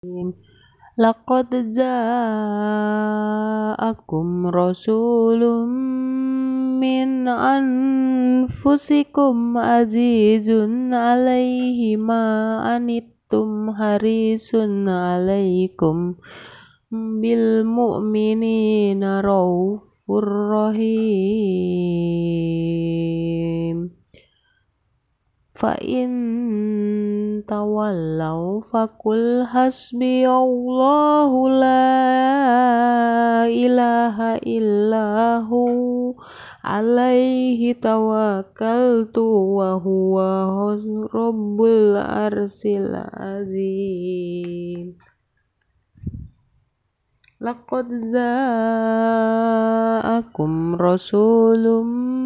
Laqad ja'akum rasulun min anfusikum azizun alaihi ma anittum harisun alaikum bil mu'minina raufur rahim. Fa tawallaw faqul hasbiyallahu la ilaha illahu. Alaihi tawakkaltu wa huwa rabbul arsil azim. Laqad ja'akum rasulun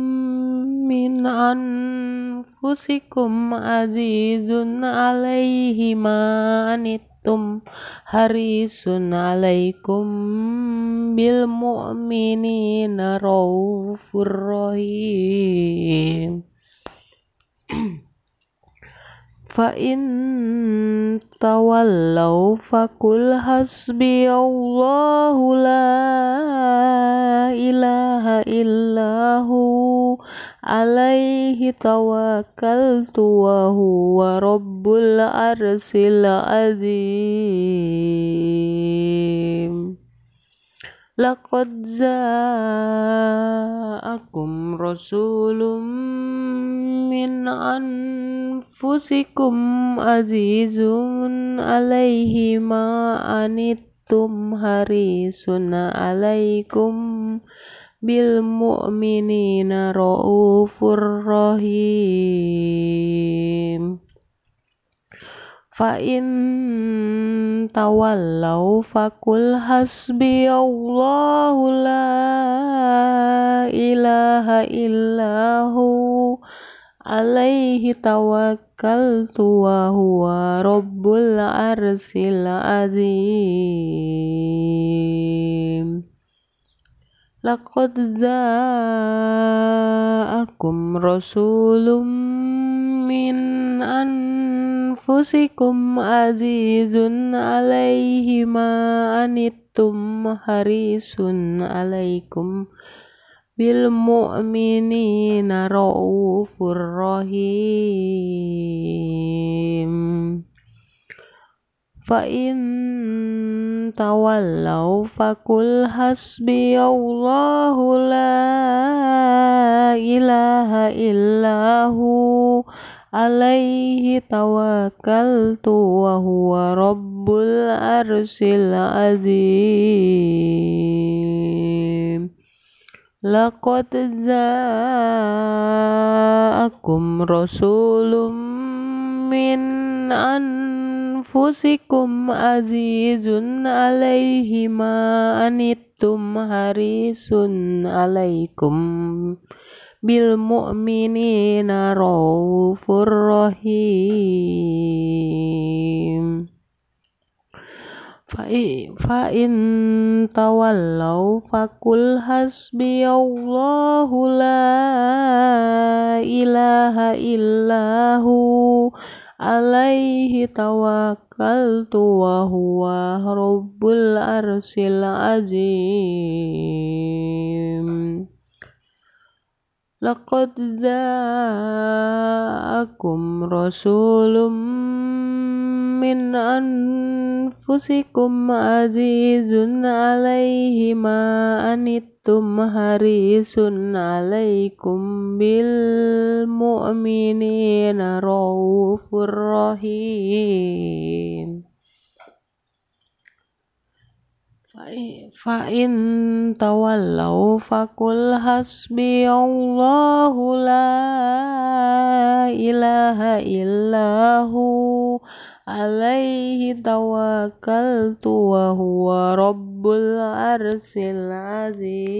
min anfusikum azizun alaihi ma anittum harisun alaikum bil mu'minina raufur rahim. Fa in tawallaw faqul hasbiyallahu la ilaha illahu alaihi tawakkaltu wa huwa rabbul arsil azim Laqad ja'akum rasulun min anfusikum azizun alaihi ma anittum harisun alaikum bil mu'minina raufur rahim. Fa in tawallaw faqul hasbiyallahu la ilaha illahu alaihi tawakkaltu wa huwa rabbul arsil azim Laqad ja'akum rasulun min anfusikum azizun alaihi ma anittum harisun alaikum bil mu'minina raufur rahim. Fa in tawallaw faqul hasbiyallahu la ilaha illahu alaihi tawakkaltu wa huwa rabbul arsil azim. Laqad ja'akum rasulun min anfusikum azizun alaihi ma anittum harisun alaikum bil mu'minina raufur rahim fa in tawallaw faqul hasbiyallahu la ilaha illahu alaihi tawakkaltu wa huwa rabbul arsil azim. Laqad ja'akum rasulun min anfusikum azizun alaihi ma anittum harisun alaikum bil mu'minina raufur rahim. Fa in tawallaw faqul hasbiyallahu la ilaha illahu alaihi tawakkaltu wa huwa rabbul arsil azim